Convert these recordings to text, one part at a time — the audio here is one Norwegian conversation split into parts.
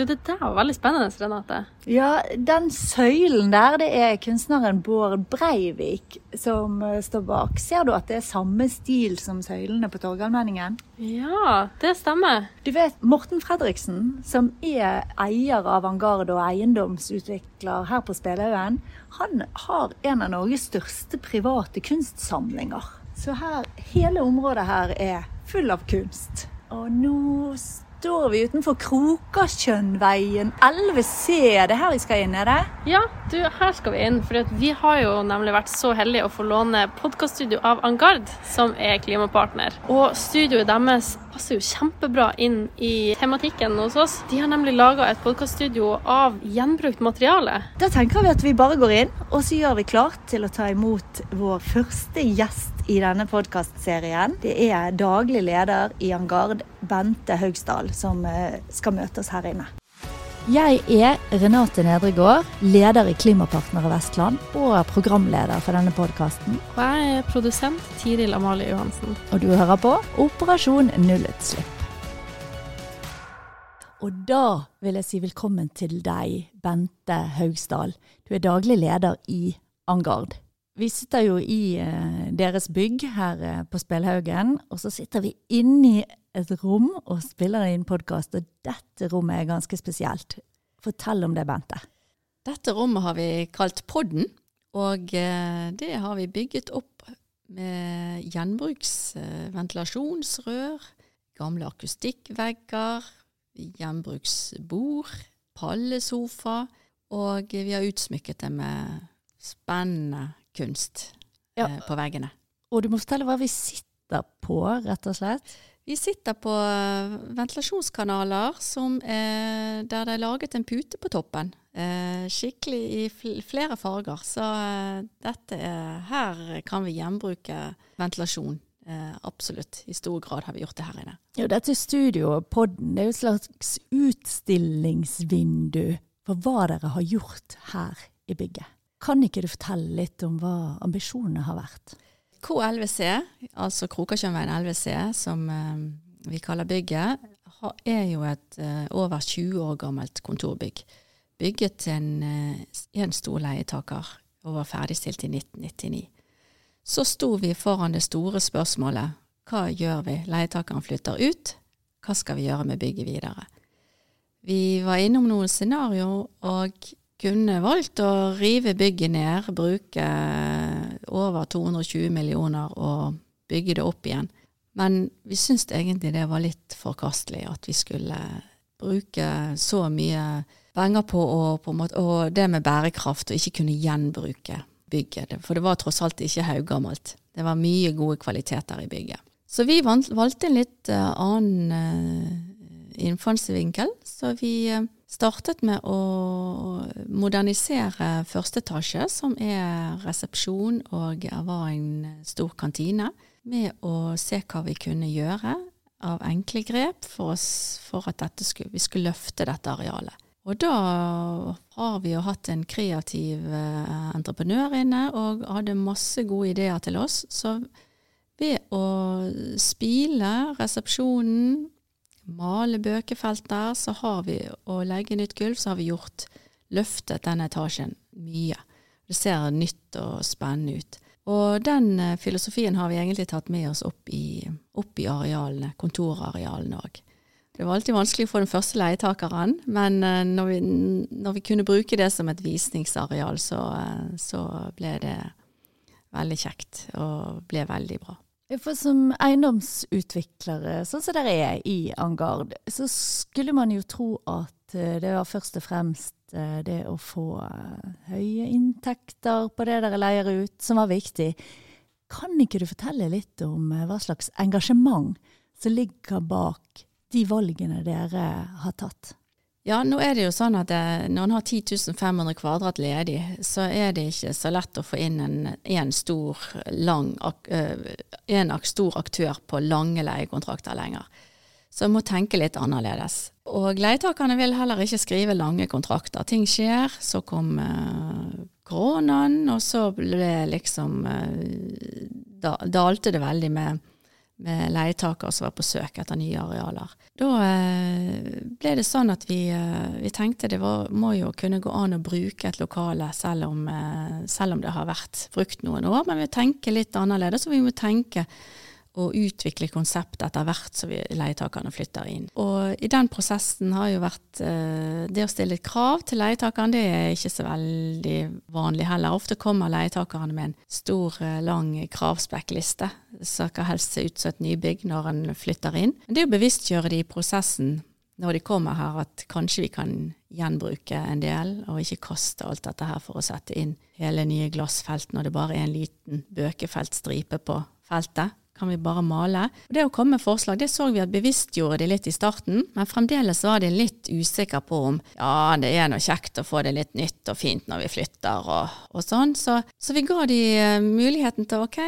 Du, det der var veldig spennende, Renate. Ja, den søylen der, det er kunstneren Bård Breivik som eh, står bak. Ser du at det er samme stil som søylene på Torgallmenningen? Ja, det stemmer. Du vet Morten Fredriksen, som er eier av Avantgarde og eiendomsutvikler her på Spelhaugen, han har en av Norges største private kunstsamlinger. Så her, hele området her er full av kunst. Og nå står vi utenfor Krokasjønnveien 11C. Det er her vi skal inn, er det? Ja, du, her skal vi inn. For vi har jo nemlig vært så heldige å få låne podkaststudio av Angard, som er klimapartner. Og studioet deres passer jo kjempebra inn i tematikken hos oss. De har nemlig laga et podkaststudio av gjenbrukt materiale. Da tenker vi at vi bare går inn, og så gjør vi klart til å ta imot vår første gjest i denne podkastserien. Det er daglig leder i Angard, Bente Haugsdal, som eh, skal møtes her inne. Jeg er Renate Nedregård, leder i Klimapartnere Vestland og programleder for denne podkasten. Og jeg er produsent Tiril Amalie Johansen. Og du hører på Operasjon nullutslipp. Og da vil jeg si velkommen til deg, Bente Haugsdal. Du er daglig leder i Angard. Vi sitter jo i eh, deres bygg her eh, på Spelhaugen, og så sitter vi inni et rom og spiller inn podkast, og dette rommet er ganske spesielt. Fortell om det, Bente. Dette rommet har vi kalt Podden, og eh, det har vi bygget opp med gjenbruksventilasjonsrør, gamle akustikkvegger, gjenbruksbord, pallesofa, og vi har utsmykket det med spennende kunst ja. eh, på veggene. Og du må fortelle hva vi sitter på, rett og slett? Vi sitter på eh, ventilasjonskanaler som, eh, der det er laget en pute på toppen. Eh, skikkelig i flere farger. Så eh, dette er, her kan vi gjenbruke ventilasjon. Eh, absolutt. I stor grad har vi gjort det her inne. Jo, dette studioet, podden, det er jo et slags utstillingsvindu for hva dere har gjort her i bygget. Kan ikke du fortelle litt om hva ambisjonene har vært? K11C, altså Krokasjønveien 11C, som eh, vi kaller bygget, er jo et eh, over 20 år gammelt kontorbygg. Bygget til en, eh, en stor leietaker og var ferdigstilt i 1999. Så sto vi foran det store spørsmålet hva gjør vi? Leietakeren flytter ut, hva skal vi gjøre med bygget videre? Vi var innom noen scenarioer, og kunne valgt å rive bygget ned, bruke over 220 millioner og bygge det opp igjen. Men vi syntes egentlig det var litt forkastelig at vi skulle bruke så mye penger på, å, på måte, og det med bærekraft, og ikke kunne gjenbruke bygget. For det var tross alt ikke haugammelt. Det var mye gode kvaliteter i bygget. Så vi valgte en litt uh, annen uh, innfallsvinkel. Så vi startet med å modernisere første etasje, som er resepsjon og var en stor kantine, med å se hva vi kunne gjøre av enkle grep for, oss, for at skulle, vi skulle løfte dette arealet. Og da har vi jo hatt en kreativ eh, entreprenør inne og hadde masse gode ideer til oss. Så ved å spile resepsjonen, male bøkefelt der, så har vi, å legge nytt gulv, så har vi gjort løftet denne etasjen mye. Det ser nytt og spennende ut. Og den eh, filosofien har vi egentlig tatt med oss opp i, opp i arealene, kontorarealene òg. Det var alltid vanskelig å få den første leietakeren, men eh, når vi, når vi, kunne bruke det som et visningsareal, så, eh, så ble det veldig kjekt og ble veldig bra. For som eiendomsutviklere, sånn som dere er i Angard, så skulle man jo tro at eh, det var først og fremst eh, det å få eh, høye inntekter på det dere leier ut, som var viktig. Kan ikke du fortelle litt om hva slags engasjement som ligger bak de valgene dere har tatt? Ja, nå er det jo sånn at det, når en har 10 500 kvadrat ledig, så er det ikke så lett å få inn en, en, stor, lang, en stor aktør på lange leiekontrakter lenger. Så en må tenke litt annerledes. Og leietakerne vil heller ikke skrive lange kontrakter. Ting skjer. Så kom uh, koronaen, og så ble liksom da, dalte det veldig med, med leietakere som var på søk etter nye arealer. Da eh, ble det sånn at vi, eh, vi tenkte det var, må jo kunne gå an å bruke et lokale selv om, eh, selv om det har vært brukt noen år, men vi tenker litt annerledes, og vi må tenke og utvikle konsept etter hvert som leietakerne flytter inn. Og i den prosessen har jo vært eh, det å stille krav til leietakeren, det er ikke så veldig vanlig heller. Ofte kommer leietakerne med en stor, eh, lang kravspekkliste som skal helst se ut som et nybygg når en flytter inn. Men det å bevisstgjøre de i prosessen når de kommer her, at kanskje vi kan gjenbruke en del, og ikke kaste alt dette her for å sette inn hele nye glassfelt når det bare er en liten bøkefeltstripe på feltet kan vi bare male. Det å komme med forslag, det så vi at bevisstgjorde de litt i starten, men fremdeles var de litt usikre på om ja, det er noe kjekt å få det litt nytt og fint når vi flytter og, og sånn. Så, så, vi ga de uh, muligheten til ok,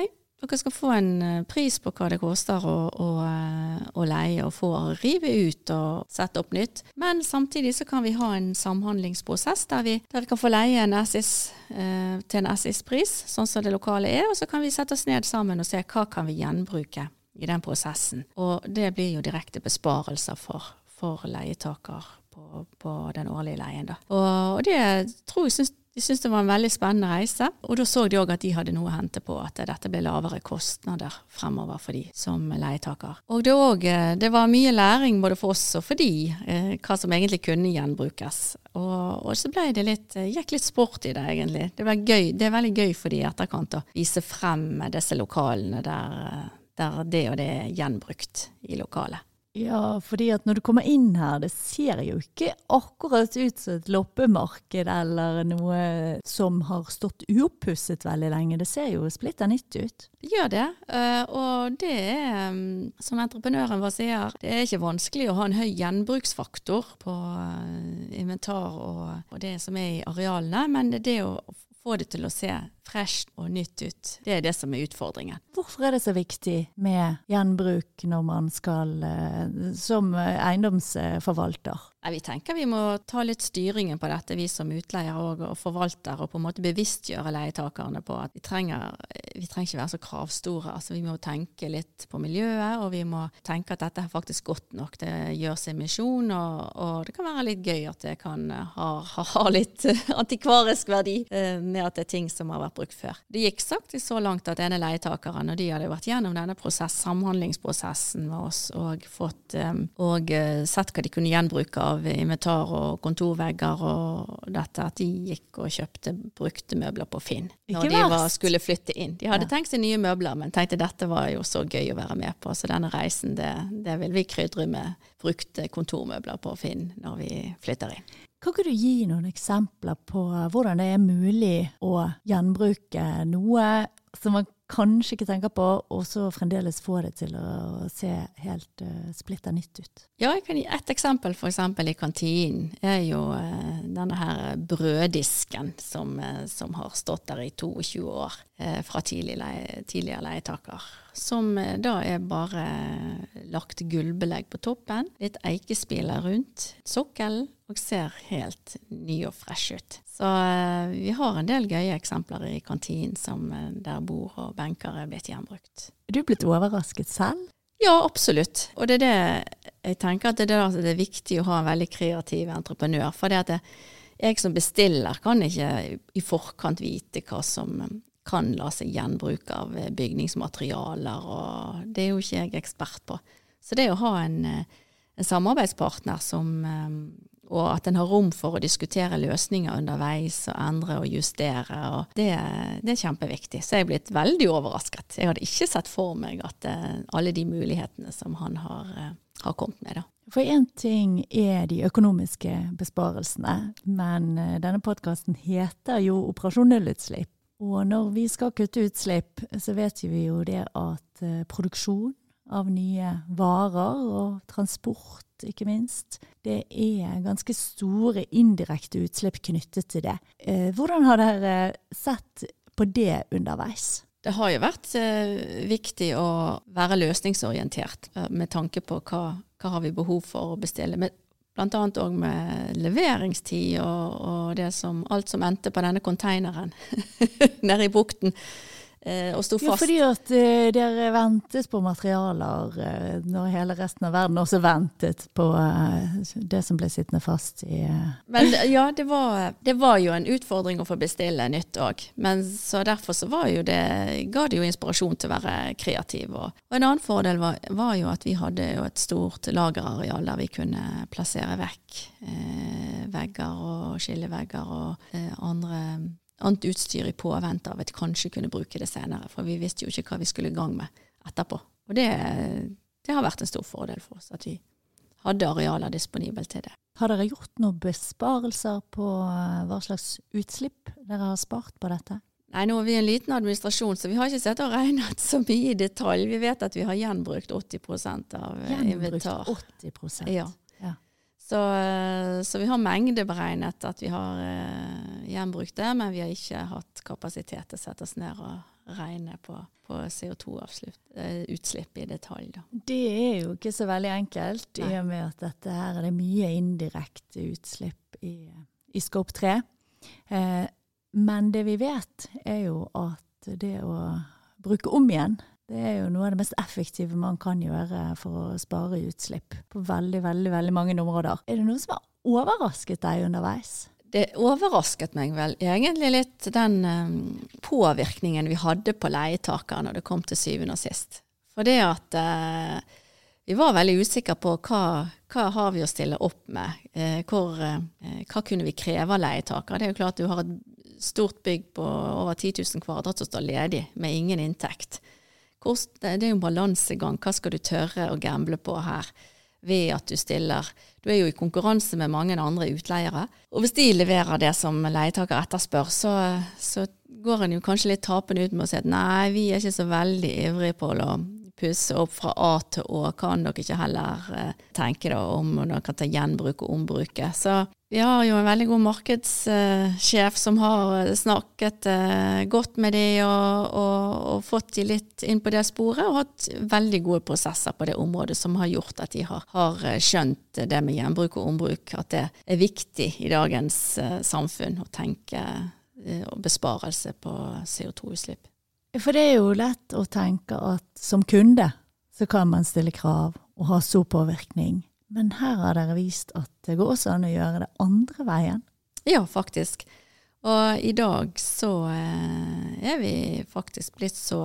dere skal få en eh, pris på hva det koster å, å, eh, å leie og få rive ut og sette opp nytt. Men samtidig så kan vi ha en samhandlingsprosess der vi dere kan få leie en SIS eh, til en SIS-pris, sånn som det lokale er, og så kan vi sette oss ned sammen og se hva kan vi gjenbruke i den prosessen. Og det blir jo direkte besparelser for, for leietaker på, på, den årlige leien. Da. Og, og det tror jeg synes de syntes det var en veldig spennende reise, og da så de òg at de hadde noe å hente på at dette ble lavere kostnader fremover for de som leietaker. Og det, også, eh, det var mye læring både for oss og for de, eh, hva som egentlig kunne gjenbrukes. Og, og, så ble det litt, eh, gikk litt sport i det, egentlig. Det, gøy, det er veldig gøy for de i etterkant å vise frem disse lokalene der, der det og det er gjenbrukt i lokalet. Ja, fordi at når du kommer inn her, det ser jo ikke akkurat ut som et loppemarked eller noe som har stått uoppusset veldig lenge. Det ser jo splitter nytt ut. Gjør det, eh, og det er, mm, som entreprenøren vår sier, det er ikke vanskelig å ha en høy gjenbruksfaktor på eh, inventar og, det som er i arealene, men det å få det til å se fresht og nytt ut. Det er det som er utfordringen. Hvorfor er det så viktig med gjenbruk når man skal eh, som eiendomsforvalter? Vi tenker vi må ta litt styringen på dette, vi som utleier og, og forvalter, og på en måte bevisstgjøre leietakerne på at vi trenger, vi trenger ikke være så kravstore. Altså, vi må tenke litt på miljøet, og vi må tenke at dette er faktisk godt nok. Det gjør sin misjon, og, og det kan være litt gøy at det kan ha, ha litt antikvarisk verdi eh, med at det er ting som har vært brukt før. Det gikk faktisk så langt at ene leietakeren, og de hadde vært gjennom denne prosess, samhandlingsprosessen med oss og fått um, og uh, sett hva de kunne gjenbruke av inventar og kontorvegger og dette, at de gikk og kjøpte brukte møbler på Finn når de var, skulle flytte inn. De hadde ja. tenkt seg nye møbler, men tenkte dette var jo så gøy å være med på, så denne reisen, det, det vil vi krydre med brukte kontormøbler på Finn når vi flytter inn. Kan du gi noen eksempler på hvordan det er mulig å gjenbruke noe som man kanskje ikke tenker på, og så fremdeles få det til å se helt uh, splitter nytt ut. Ja, jeg kan gi ett eksempel. F.eks. i kantinen er jo uh, denne her brøddisken som, uh, som, har stått der i 22 år uh, fra tidlig leie, tidligere leietaker. Som da er bare lagt gullbelegg på toppen, litt eikespiler rundt, sokkelen og ser helt ny og fresh ut. Så uh, vi har en del gøye eksempler i kantinen som uh, der bord og benker er blitt gjenbrukt. Er du blitt overrasket selv? Ja, absolutt. Og det er det jeg tenker at det er, det, det er viktig å ha en veldig kreativ entreprenør. For det at det, jeg som bestiller kan ikke i forkant vite hva som kan la seg gjenbruke av bygningsmaterialer, og det er jo ikke jeg ekspert på. Så det å ha en, en samarbeidspartner som og at en har rom for å diskutere løsninger underveis og endre og justere. Og det, det, er kjempeviktig. Så jeg er blitt veldig overrasket. Jeg hadde ikke sett for meg at alle de mulighetene som han har, har kommet med. da. For én ting er de økonomiske besparelsene, men denne podkasten heter jo Operasjon nullutslipp. Og når vi skal kutte utslipp, så vet vi jo det at produksjon av nye varer og transport ikke minst. Det er ganske store indirekte utslipp knyttet til det. Eh, hvordan har dere sett på det underveis? Det har jo vært eh, viktig å være løsningsorientert eh, med tanke på hva, hva har vi behov for å bestille. Men blant annet òg med leveringstid og, og som, alt som endte på denne konteineren nede i bukten. Eh, og sto Ja, fast. fordi at uh, dere ventet på materialer uh, når hele resten av verden også ventet på uh, det som ble sittende fast i Men ja, det var, det var jo en utfordring å få bestille nytt òg. Men så derfor så var jo det, ga det jo inspirasjon til å være kreativ. Og, og en annen fordel var, var jo at vi hadde jo et stort lagerareal der vi kunne plassere vekk vegger og skillevegger og andre, annet utstyr i påvente av at kanskje kunne bruke det senere. For vi visste jo ikke hva vi skulle i gang med etterpå. Og det, det har vært en stor fordel for oss at vi hadde arealer disponibelt til det. Har dere gjort noen besparelser på eh, hva slags utslipp dere har spart på dette? Nei, nå er vi en liten administrasjon, så vi har ikke sett og regnet så mye i detalj. Vi vet at vi har gjenbrukt 80% av eh, Gjenbrukt inventar. 80% Ja. Så, eh, så vi har mengdeberegnet at vi har eh, gjenbrukt det, men vi har ikke hatt kapasitet til å sette oss ned og regne på, på CO2-utslipp i detalj. Da. Det er jo ikke så veldig enkelt, i og med at dette her er det mye indirekte utslipp i, i Scope 3. Eh, men det vi vet, er jo at det å bruke om igjen, det er jo noe av det mest effektive man kan gjøre for å spare utslipp på veldig, veldig, veldig mange områder. Er det noe som har overrasket deg underveis? Det overrasket meg vel egentlig litt den um, påvirkningen vi hadde på leietakere når det kom til syvende og sist. For det at uh, vi var veldig usikre på hva, hva har vi å stille opp med. Uh, hvor, uh, hva kunne vi kreve av leietakere? Det er jo klart du har et stort bygg på over 10 000 kvadrat som står ledig med ingen inntekt. Det er jo en balansegang. Hva skal du tørre å gamble på her? Ved at du stiller Du er jo i konkurranse med mange andre utleiere. Og hvis de leverer det som leietaker etterspør, så, så går en jo kanskje litt tapende ut med å si at nei, vi er ikke så veldig ivrige på å pusse opp fra A til Å. Kan dere ikke heller eh, tenke da om dere kan ta gjenbruk og ombruke? Så vi har jo en veldig god markedssjef som har snakket eh, godt med de og, og, og fått de litt inn på det sporet, og hatt veldig gode prosesser på det området som har gjort at de har, har skjønt det med gjenbruk og ombruk, at det er viktig i dagens eh, samfunn å tenke eh, og besparelse på CO2-utslipp. For det er jo lett å tenke at som kunde så kan man stille krav og ha stor påvirkning. Men her har dere vist at det går også an å gjøre det andre veien. Ja, faktisk. Og i dag så eh, er vi faktisk blitt så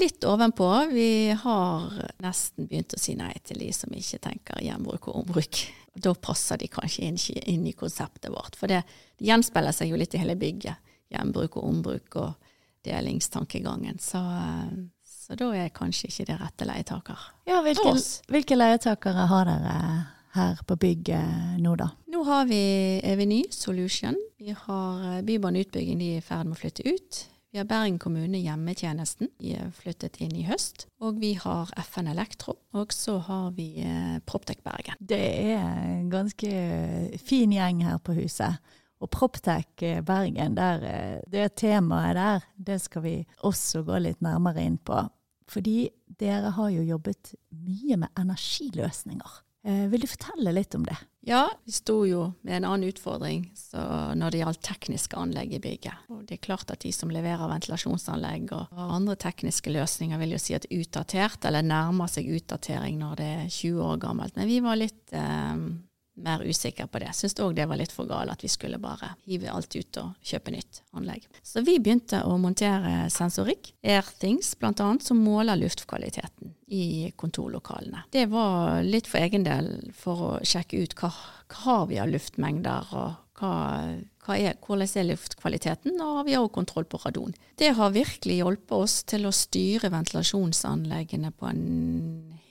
litt ovenpå. Vi har nesten begynt å si nei til de som ikke tenker gjenbruk og ombruk. Da passer de kanskje inn, inn i konseptet vårt. For det, det gjenspeiler seg jo litt i hele bygget. Gjenbruk og ombruk og delingstankegangen. Så, eh, så da er kanskje ikke det rette leietaker. Ja, hvilke, hvilke leietakere har dere her på bygget nå, da? Nå har vi Eveny Solution. Vi har eh, Bybanen utbygging, de er i ferd med å flytte ut. Vi har Bergen kommune hjemmetjenesten, de er flyttet inn i høst. Og vi har FN Elektro. Og så har vi Proptek Bergen. Det er en ganske fin gjeng her på huset. Og Proptech Bergen, der, eh, det temaet der, det skal vi også gå litt nærmere inn på. Fordi dere har jo jobbet mye med energiløsninger. Eh, vil du fortelle litt om det? Ja, vi sto jo med en annen utfordring når det gjaldt tekniske anlegg i bygget. Og det er klart at de som leverer ventilasjonsanlegg og andre tekniske løsninger vil jo si at utdatert, eller nærmer seg utdatering når det er 20 år gammelt. Men vi var litt eh, mer usikre på det. Syns òg det var litt for galt at vi skulle bare hive alt ut og kjøpe nytt anlegg. Så vi begynte å montere sensorikk, Airthings bl.a., som måler luftkvaliteten i kontorlokalene. Det var litt for egen del for å sjekke ut hva, hva har vi av luftmengder, og hva, hva er, hvordan er luftkvaliteten, og vi har også kontroll på radon. Det har virkelig hjulpet oss til å styre ventilasjonsanleggene på en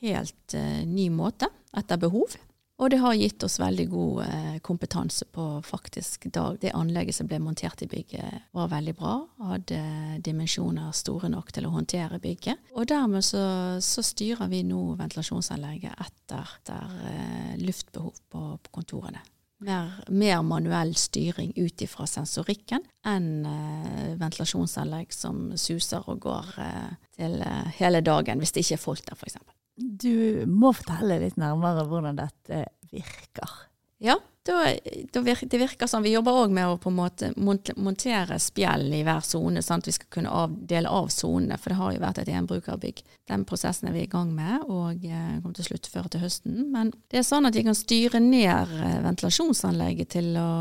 helt uh, ny måte, etter behov. Og det har gitt oss veldig god eh, kompetanse på faktisk dag. Det anlegget som ble montert i bygget var veldig bra, hadde dimensjoner store nok til å håndtere bygget. Og dermed så, så styrer vi nå ventilasjonsanlegget etter, etter eh, luftbehov på, på kontorene. Mer, mer manuell styring ut ifra sensorikken enn eh, ventilasjonsanlegg som suser og går eh, til eh, hele dagen hvis det ikke er folk der, f.eks. Du må fortelle litt nærmere hvordan dette virker. Ja, det virker sånn. vi jobber òg med å på en måte montere spjell i hver sone, sånn at vi skal kunne dele av sonene, for det har jo vært et enbrukerbygg. Den prosessen er vi i gang med, og eh, kommer til å sluttføre til høsten. Men det er sånn at vi kan styre ned eh, ventilasjonsanlegget til å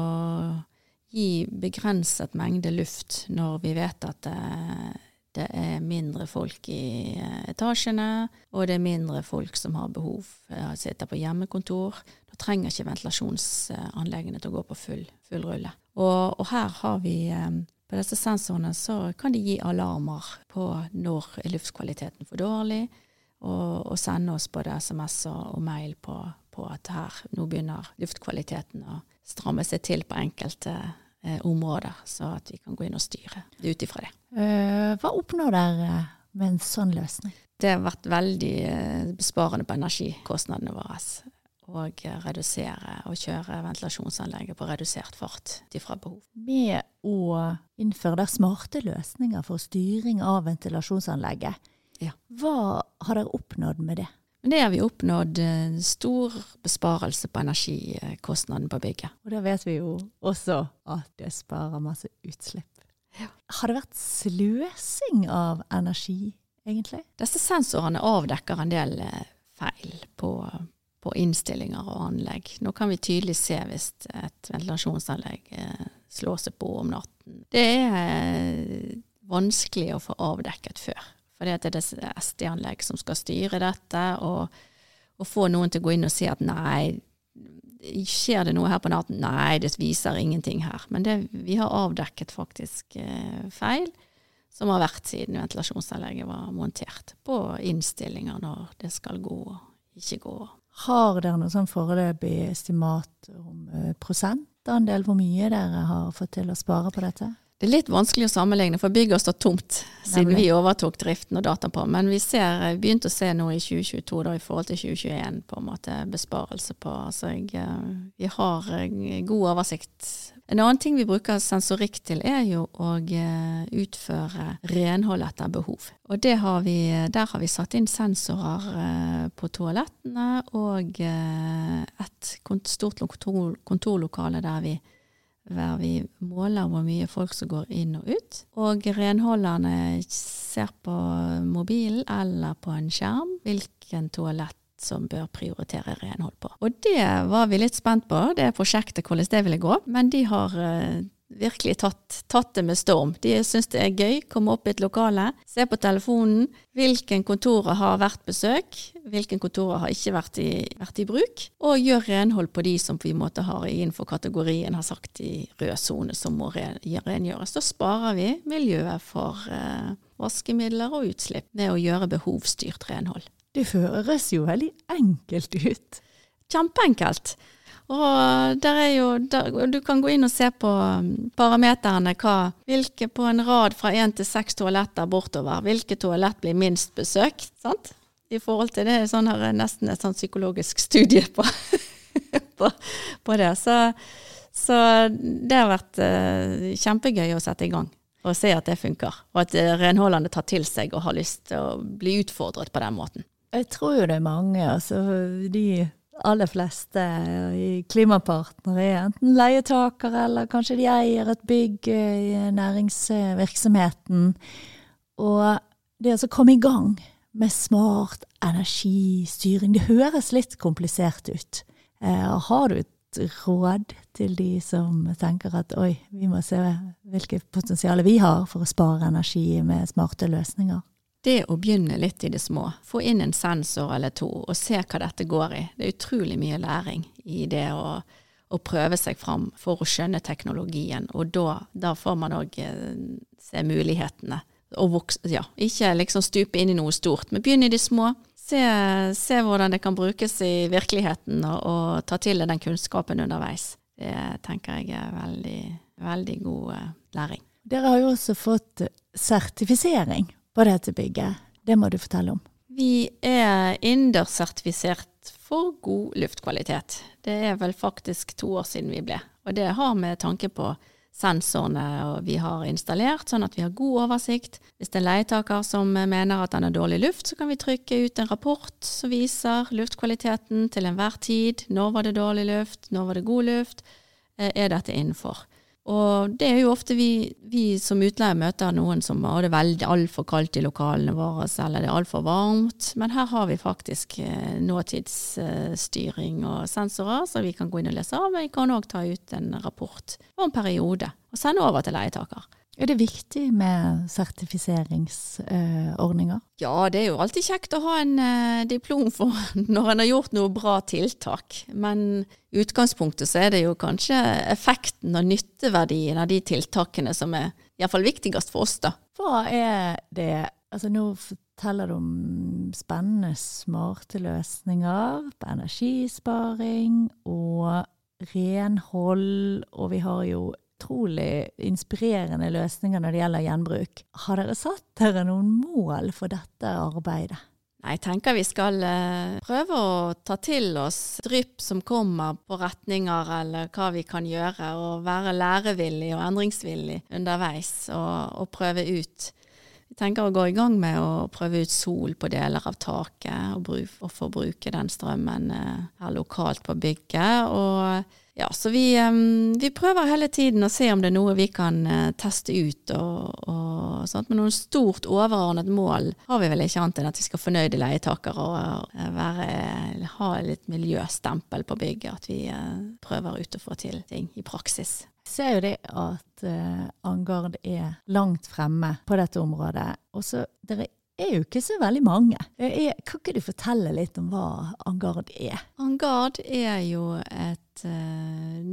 gi begrenset mengde luft når vi vet at eh, det er mindre folk i eh, etasjene, og det er mindre folk som har behov for å sitte på hjemmekontor. Da trenger ikke ventilasjonsanleggene til å gå på full, full rulle. Og, og her har vi eh, på disse sensorene så kan de gi alarmer på når er luftkvaliteten for dårlig, og, og sende oss både SMS og, mail på, på at her nå begynner luftkvaliteten å stramme seg til på enkelte eh, områder, så at vi kan gå inn og styre ut ifra det. Eh, hva oppnår dere med en sånn løsning? Det har vært veldig eh, besparende på energikostnadene våre. Og eh, redusere og kjøre ventilasjonsanlegget på redusert fart ifra behov. Med å innføre der smarte løsninger for styring av ventilasjonsanlegget, Ja. hva har dere oppnådd med det? Men det har vi oppnådd eh, stor besparelse på energikostnaden på bygget. Og da vet vi jo også at det sparer masse utslipp. Har det vært sløsing av energi, egentlig? Disse sensorene avdekker en del eh, feil på, på innstillinger og anlegg. Nå kan vi tydelig se hvis et ventilasjonsanlegg eh, slår seg på om natten. Det er vanskelig å få avdekket før. For det er det SD-anlegg som skal styre dette, og, og få noen til å gå inn og si at nei, skjer det noe her på natten? Nei, det viser ingenting her. Men det, vi har avdekket faktisk eh, feil som har vært siden ventilasjonsanlegget var montert, på innstillinger når det skal gå og ikke gå. Har dere noe sånn foreløpig estimat om eh, prosentandel, hvor mye dere har fått til å spare på dette? Det er litt vanskelig å sammenligne, for bygget har stått tomt siden Nemlig. vi overtok driften og data på. Men vi ser, begynte å se nå i 2022 da, i forhold til 2021 på en måte besparelse på. Altså jeg, eh, vi har eh, god oversikt. En annen ting vi bruker sensorikk til, er jo å eh, utføre renhold etter behov. Og det har vi, der har vi satt inn sensorer eh, på toalettene og eh, et stort kontor, kontorlokale der vi der vi måler hvor mye folk som går inn og ut. Og renholderne ser på mobilen eller på en skjerm hvilken toalett som bør prioritere renhold på. Og det var vi litt spent på, det prosjektet, hvordan det ville gå. Men de har eh, virkelig tatt, tatt det med storm. De syns det er gøy, komme opp i et lokale, se på telefonen hvilken kontorer har vært besøk, hvilken kontorer har ikke vært i, vært i bruk, og gjør renhold på de som vi måtte ha innenfor kategorien har sagt i rød sone som må rengjøres. Da sparer vi miljøet for eh, vaskemidler og utslipp med å gjøre behovsstyrt renhold. Det høres jo veldig enkelt ut. Kjempeenkelt. Og der er jo, der, du kan gå inn og se på um, parameterne hvilke på en rad fra én til seks toaletter bortover. Hvilke toalett blir minst besøkt? sant? I forhold til det er sånn her, nesten et sånn psykologisk studie på, på, på det. Så, så det har vært uh, kjempegøy å sette i gang og se at det funker. Og at eh, renholderne tar til seg og har lyst til å bli utfordret på den måten. Jeg tror jo det er mange, altså de aller fleste i klimapartnere er enten leietakere, eller kanskje de eier et bygg i næringsvirksomheten. Og det å komme i gang med smart energistyring, det høres litt komplisert ut. Eh, har du et råd til de som tenker at oi, vi må se hvilket potensial vi har for å spare energi med smarte løsninger? Det å begynne litt i det små, få inn en sensor eller to og se hva dette går i, det er utrolig mye læring i det å, å prøve seg fram for å skjønne teknologien, og da, da får man òg se mulighetene. Og vokse, ja, ikke liksom stupe inn i noe stort, men begynne i det små. Se, se hvordan det kan brukes i virkeligheten, og, og ta til deg den kunnskapen underveis. Det tenker jeg er veldig, veldig god eh, læring. Dere har jo også fått sertifisering på dette bygget. Det må du fortelle om. Vi er indersertifisert for god luftkvalitet. Det er vel faktisk to år siden vi ble. Og det har med tanke på sensorene vi har installert, sånn at vi har god oversikt. Hvis det er en leietaker som mener at han har dårlig luft, så kan vi trykke ut en rapport som viser luftkvaliteten til enhver tid. Når var det dårlig luft? Når var det god luft? Eh, er dette innenfor? Og det er jo ofte vi, vi som utleier møter noen som har det veldig altfor kaldt i lokalene våre, eller det er altfor varmt. Men her har vi faktisk eh, nåtidsstyring og sensorer, som vi kan gå inn og lese av. Men vi kan òg ta ut en rapport for en periode og sende over til leietaker. Er det viktig med sertifiseringsordninger? Ja, det er jo alltid kjekt å ha en eh, diplom for når en har gjort noe bra tiltak. Men i utgangspunktet så er det jo kanskje effekten og nytteverdien av de tiltakene som er iallfall viktigst for oss, da. Hva er det Altså nå forteller du om spennende, smarte løsninger på energisparing og renhold, og vi har jo utrolig inspirerende løsninger når det gjelder gjenbruk. Har dere satt dere noen mål for dette arbeidet? Jeg tenker vi skal eh, prøve å ta til oss drypp som kommer på retninger, eller hva vi kan gjøre, og være lærevillig og endringsvillig underveis, og, og prøve ut. Vi tenker å gå i gang med å prøve ut sol på deler av taket, og, bruk, og få bruke den strømmen eh, her lokalt på bygget. og ja, så vi, vi, prøver hele tiden å se om det er noe vi kan uh, teste ut. Og, og sånt. Men noe stort overordnet mål har vi vel ikke annet enn at vi skal fornøyde leietakere og uh, være, ha litt miljøstempel på bygget. At vi uh, prøver ut å få til ting i praksis. Jeg ser jo det at Angard er langt fremme på dette området. Og så dere er jo ikke så veldig mange. kan ikke du fortelle litt om hva Angard er? Angard er jo et uh,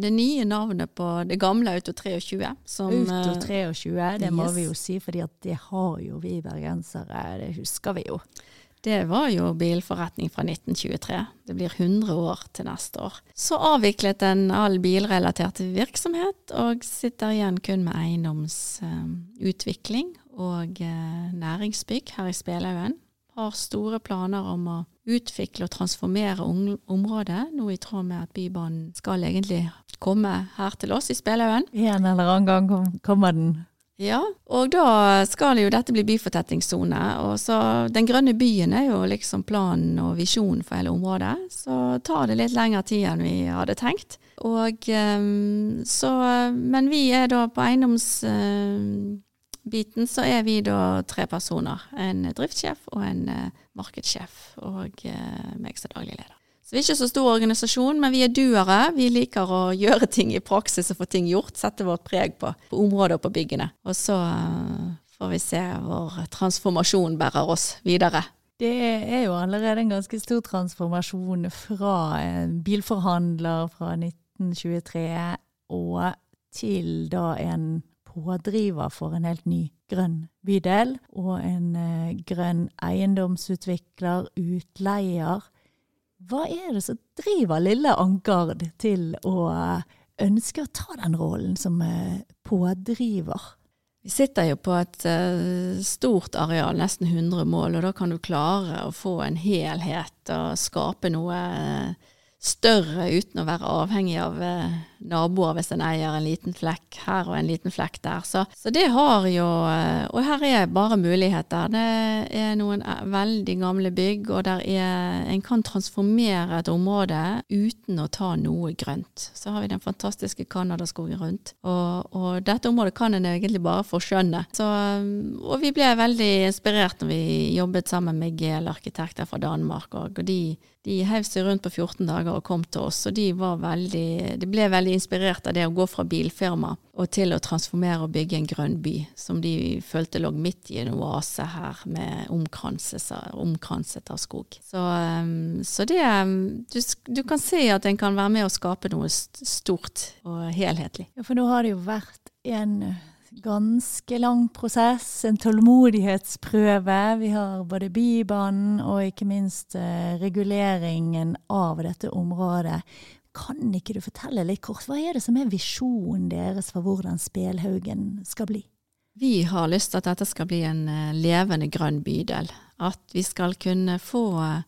det nye navnet på det gamle Auto 23. Som, Auto 23, eh, det må vi jo si, for det har jo vi bergensere. Det husker vi jo. Det var jo bilforretning fra 1923. Det blir 100 år til neste år. Så avviklet den all bilrelatert virksomhet, og sitter igjen kun med eiendomsutvikling og eh, næringsbygg her i Spelhaugen. Har store planer om å utvikle og transformere området, noe i tråd med at Bybanen skal egentlig komme her til oss i Spelhaugen. En eller annen gang kommer den. Ja, og da skal jo dette bli byfortettingssone. Og så Den grønne byen er jo liksom planen og visjonen for hele området. Så tar det litt lengre tid enn vi hadde tenkt. Og ehm, så Men vi er da på eiendoms ehm, biten så er vi da tre personer. En driftssjef og en uh, markedssjef og uh, meg som daglig leder. Så vi er ikke så stor organisasjon, men vi er duere. Vi liker å gjøre ting i praksis og få ting gjort. Sette vårt preg på, på området og på byggene. Og så uh, får vi se hvor transformasjon bærer oss videre. Det er jo allerede en ganske stor transformasjon fra bilforhandler fra 1923 og til da en pådriver for en helt ny grønn bydel, og en eh, grønn eiendomsutvikler, utleier. Hva er det som driver lille Angard til å eh, ønske å ta den rollen som eh, pådriver? Vi sitter jo på et stort areal, nesten 100 mål, og da kan du klare å få en helhet og skape noe større uten å være avhengig av naboer hvis en eier en liten flekk her og en liten flekk der. Så, så, det har jo eh, Og her er bare muligheter. Det er noen eh, veldig gamle bygg, og der er, en kan transformere et område uten å ta noe grønt. Så har vi den fantastiske Canadaskogen rundt. Og, og, dette området kan en egentlig bare forskjønne. Så, og vi ble veldig inspirert når vi jobbet sammen med GL-arkitekter fra Danmark. Og de de heiv seg rundt på 14 dager og kom til oss, og de, var veldig, de ble veldig inspirert av det å gå fra bilfirma og til å transformere og bygge en grønn by, som de følte lå midt i en oase her, med omkranset av skog. Så, um, så det um, du, du, kan se at en kan være med å skape noe stort og helhetlig. Ja, for nå har det jo vært en ganske lang prosess, en tålmodighetsprøve. Vi har både Bybanen og ikke minst eh, reguleringen av dette området. Kan ikke du fortelle litt kort, hva er det som er visjonen deres for hvordan Spelhaugen skal bli? Vi har lyst til at dette skal bli en eh, levende grønn bydel. At vi skal kunne få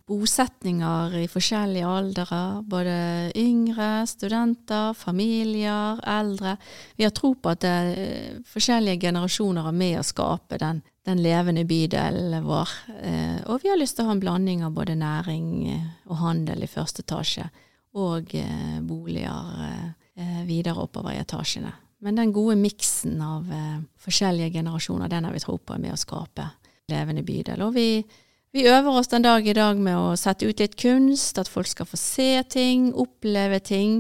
bosetninger i forskjellige aldre. Både yngre, studenter, familier, eldre. Vi har tro på at det, er forskjellige generasjoner er med å skape den, den levende bydelen vår. Eh, og vi har lyst til å ha en blanding av både næring og handel i første etasje, og eh, boliger videre oppover i etasjene. Men den gode miksen av eh, forskjellige generasjoner, den har vi tro på er med å skape levende bydel. Og vi, vi, øver oss den dag i dag med å sette ut litt kunst, at folk skal få se ting, oppleve ting.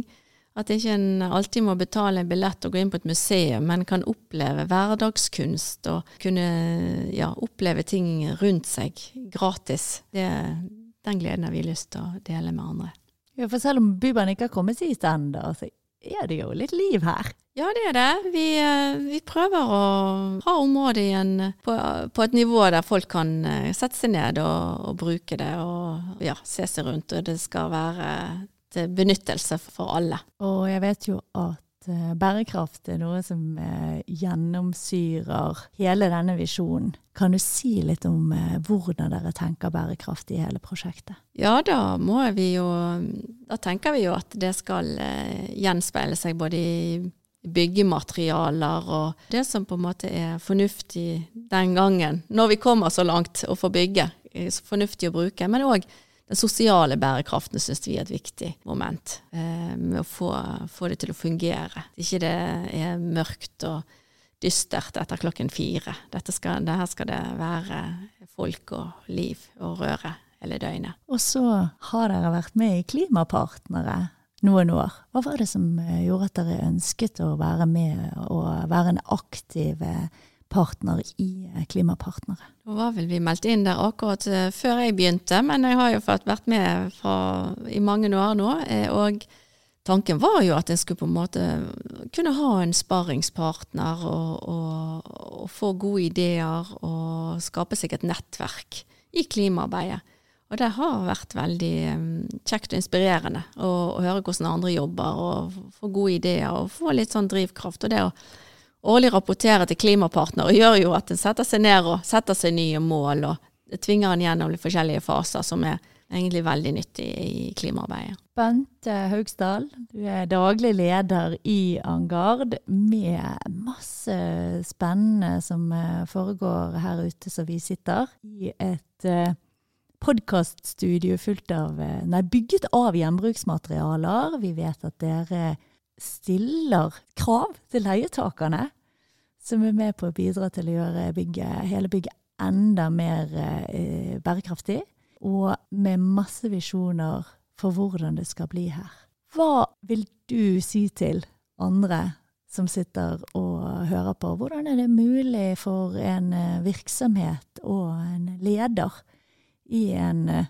At ikke en alltid må betale en billett og gå inn på et museum, men kan oppleve hverdagskunst og kunne ja, oppleve ting rundt seg gratis. Det, den gleden har vi lyst til å dele med andre. Ja, For selv om Bybanen ikke har kommet i stand, så er det jo litt liv her. Ja, det er det. Vi, eh, vi prøver å ha området igjen på, på, et nivå der folk kan eh, sette seg ned og, og bruke det og ja, se seg rundt. Og det skal være til benyttelse for alle. Og jeg vet jo at Eh, bærekraft er noe som eh, gjennomsyrer hele denne visjonen. Kan du si litt om eh, hvordan dere tenker bærekraft i hele prosjektet? Ja, da må vi jo Da tenker vi jo at det skal gjenspeile seg både i byggematerialer og det som på en måte er fornuftig den gangen, når vi kommer så langt å få bygge, fornuftig å bruke. Men òg den sosiale bærekraften syns vi er et viktig moment. Eh, med å få, få, det til å fungere. Ikke det er mørkt og dystert etter klokken fire. Dette skal, det her skal det være folk og liv og røre hele døgnet. Og så har dere vært med i Klimapartnere noen år. Hva var det som eh, gjorde at dere ønsket å være med og være en aktiv eh, partner i eh, Klimapartnere. Nå var vel vi meldt inn der akkurat eh, før jeg begynte, men jeg har jo fått vært med fra, i mange år nå. Eh, og tanken var jo at en skulle på en måte kunne ha en sparringspartner og, og, og få gode ideer og skape seg et nettverk i klimaarbeidet. Og det har vært veldig kjekt og inspirerende å, å høre hvordan andre jobber, og få gode ideer og få litt sånn drivkraft. Og det å årlig rapportere til klimapartner, gjør jo at en setter seg ned og setter seg nye mål, og tvinger en gjennom de forskjellige faser, som er egentlig veldig nyttig i klimaarbeidet. Bente Haugsdal, du er daglig leder i Angard, med masse spennende som eh, foregår her ute som vi sitter, i et eh, podkaststudio eh, bygget av gjenbruksmaterialer. Vi vet at dere stiller krav til leietakerne, som er med på å bidra til å gjøre bygget, hele bygget enda mer eh, bærekraftig, og med masse visjoner for hvordan det skal bli her. Hva vil du si til andre som sitter og hører på? Hvordan er det mulig for en eh, virksomhet og en leder i en eh,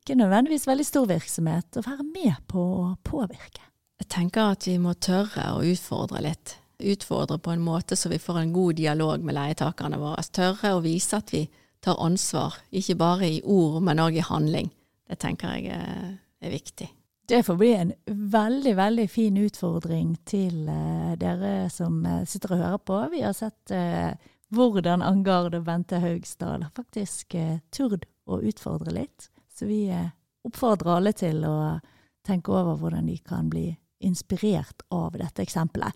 ikke nødvendigvis veldig stor virksomhet å være med på å påvirke? Jeg tenker at vi må tørre å utfordre litt. Utfordre på en måte så vi får en god dialog med leietakerne våre. Tørre å vise at vi tar ansvar, ikke bare i ord, men òg i handling. Det tenker jeg er viktig. Det får bli en veldig, veldig fin utfordring til uh, dere som uh, sitter og hører på. Vi har sett uh, hvordan Angard og Bente Haugsdal har faktisk turd å utfordre litt. Så vi oppfordrer alle til å tenke over hvordan de kan bli inspirert av dette eksempelet.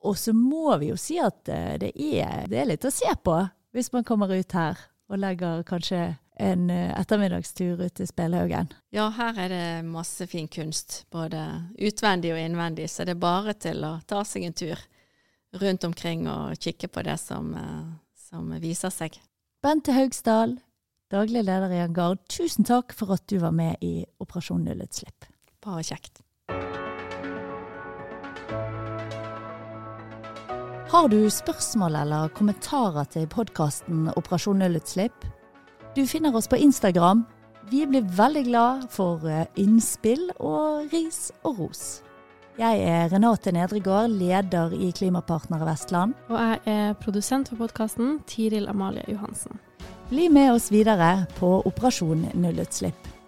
Og så må vi jo si at eh, det er, det er litt å se på hvis man kommer ut her og legger kanskje en eh, ettermiddagstur ut til Spelhaugen. Ja, her er det masse fin kunst, både utvendig og innvendig, så det er bare til å ta seg en tur rundt omkring og kikke på det som, eh, som viser seg. Bente Haugsdal, daglig leder i Angard, tusen takk for at du var med i Operasjon nullutslipp. Bare kjekt. Har du spørsmål eller kommentarer til podkasten Operasjon nullutslipp? Du finner oss på Instagram. Vi blir veldig glad for eh, innspill og ris og ros. Jeg er Renate Nedregård, leder i Klimapartnere Vestland. Og jeg er produsent for podkasten, Tiril Amalie Johansen. Bli med oss videre på Operasjon nullutslipp.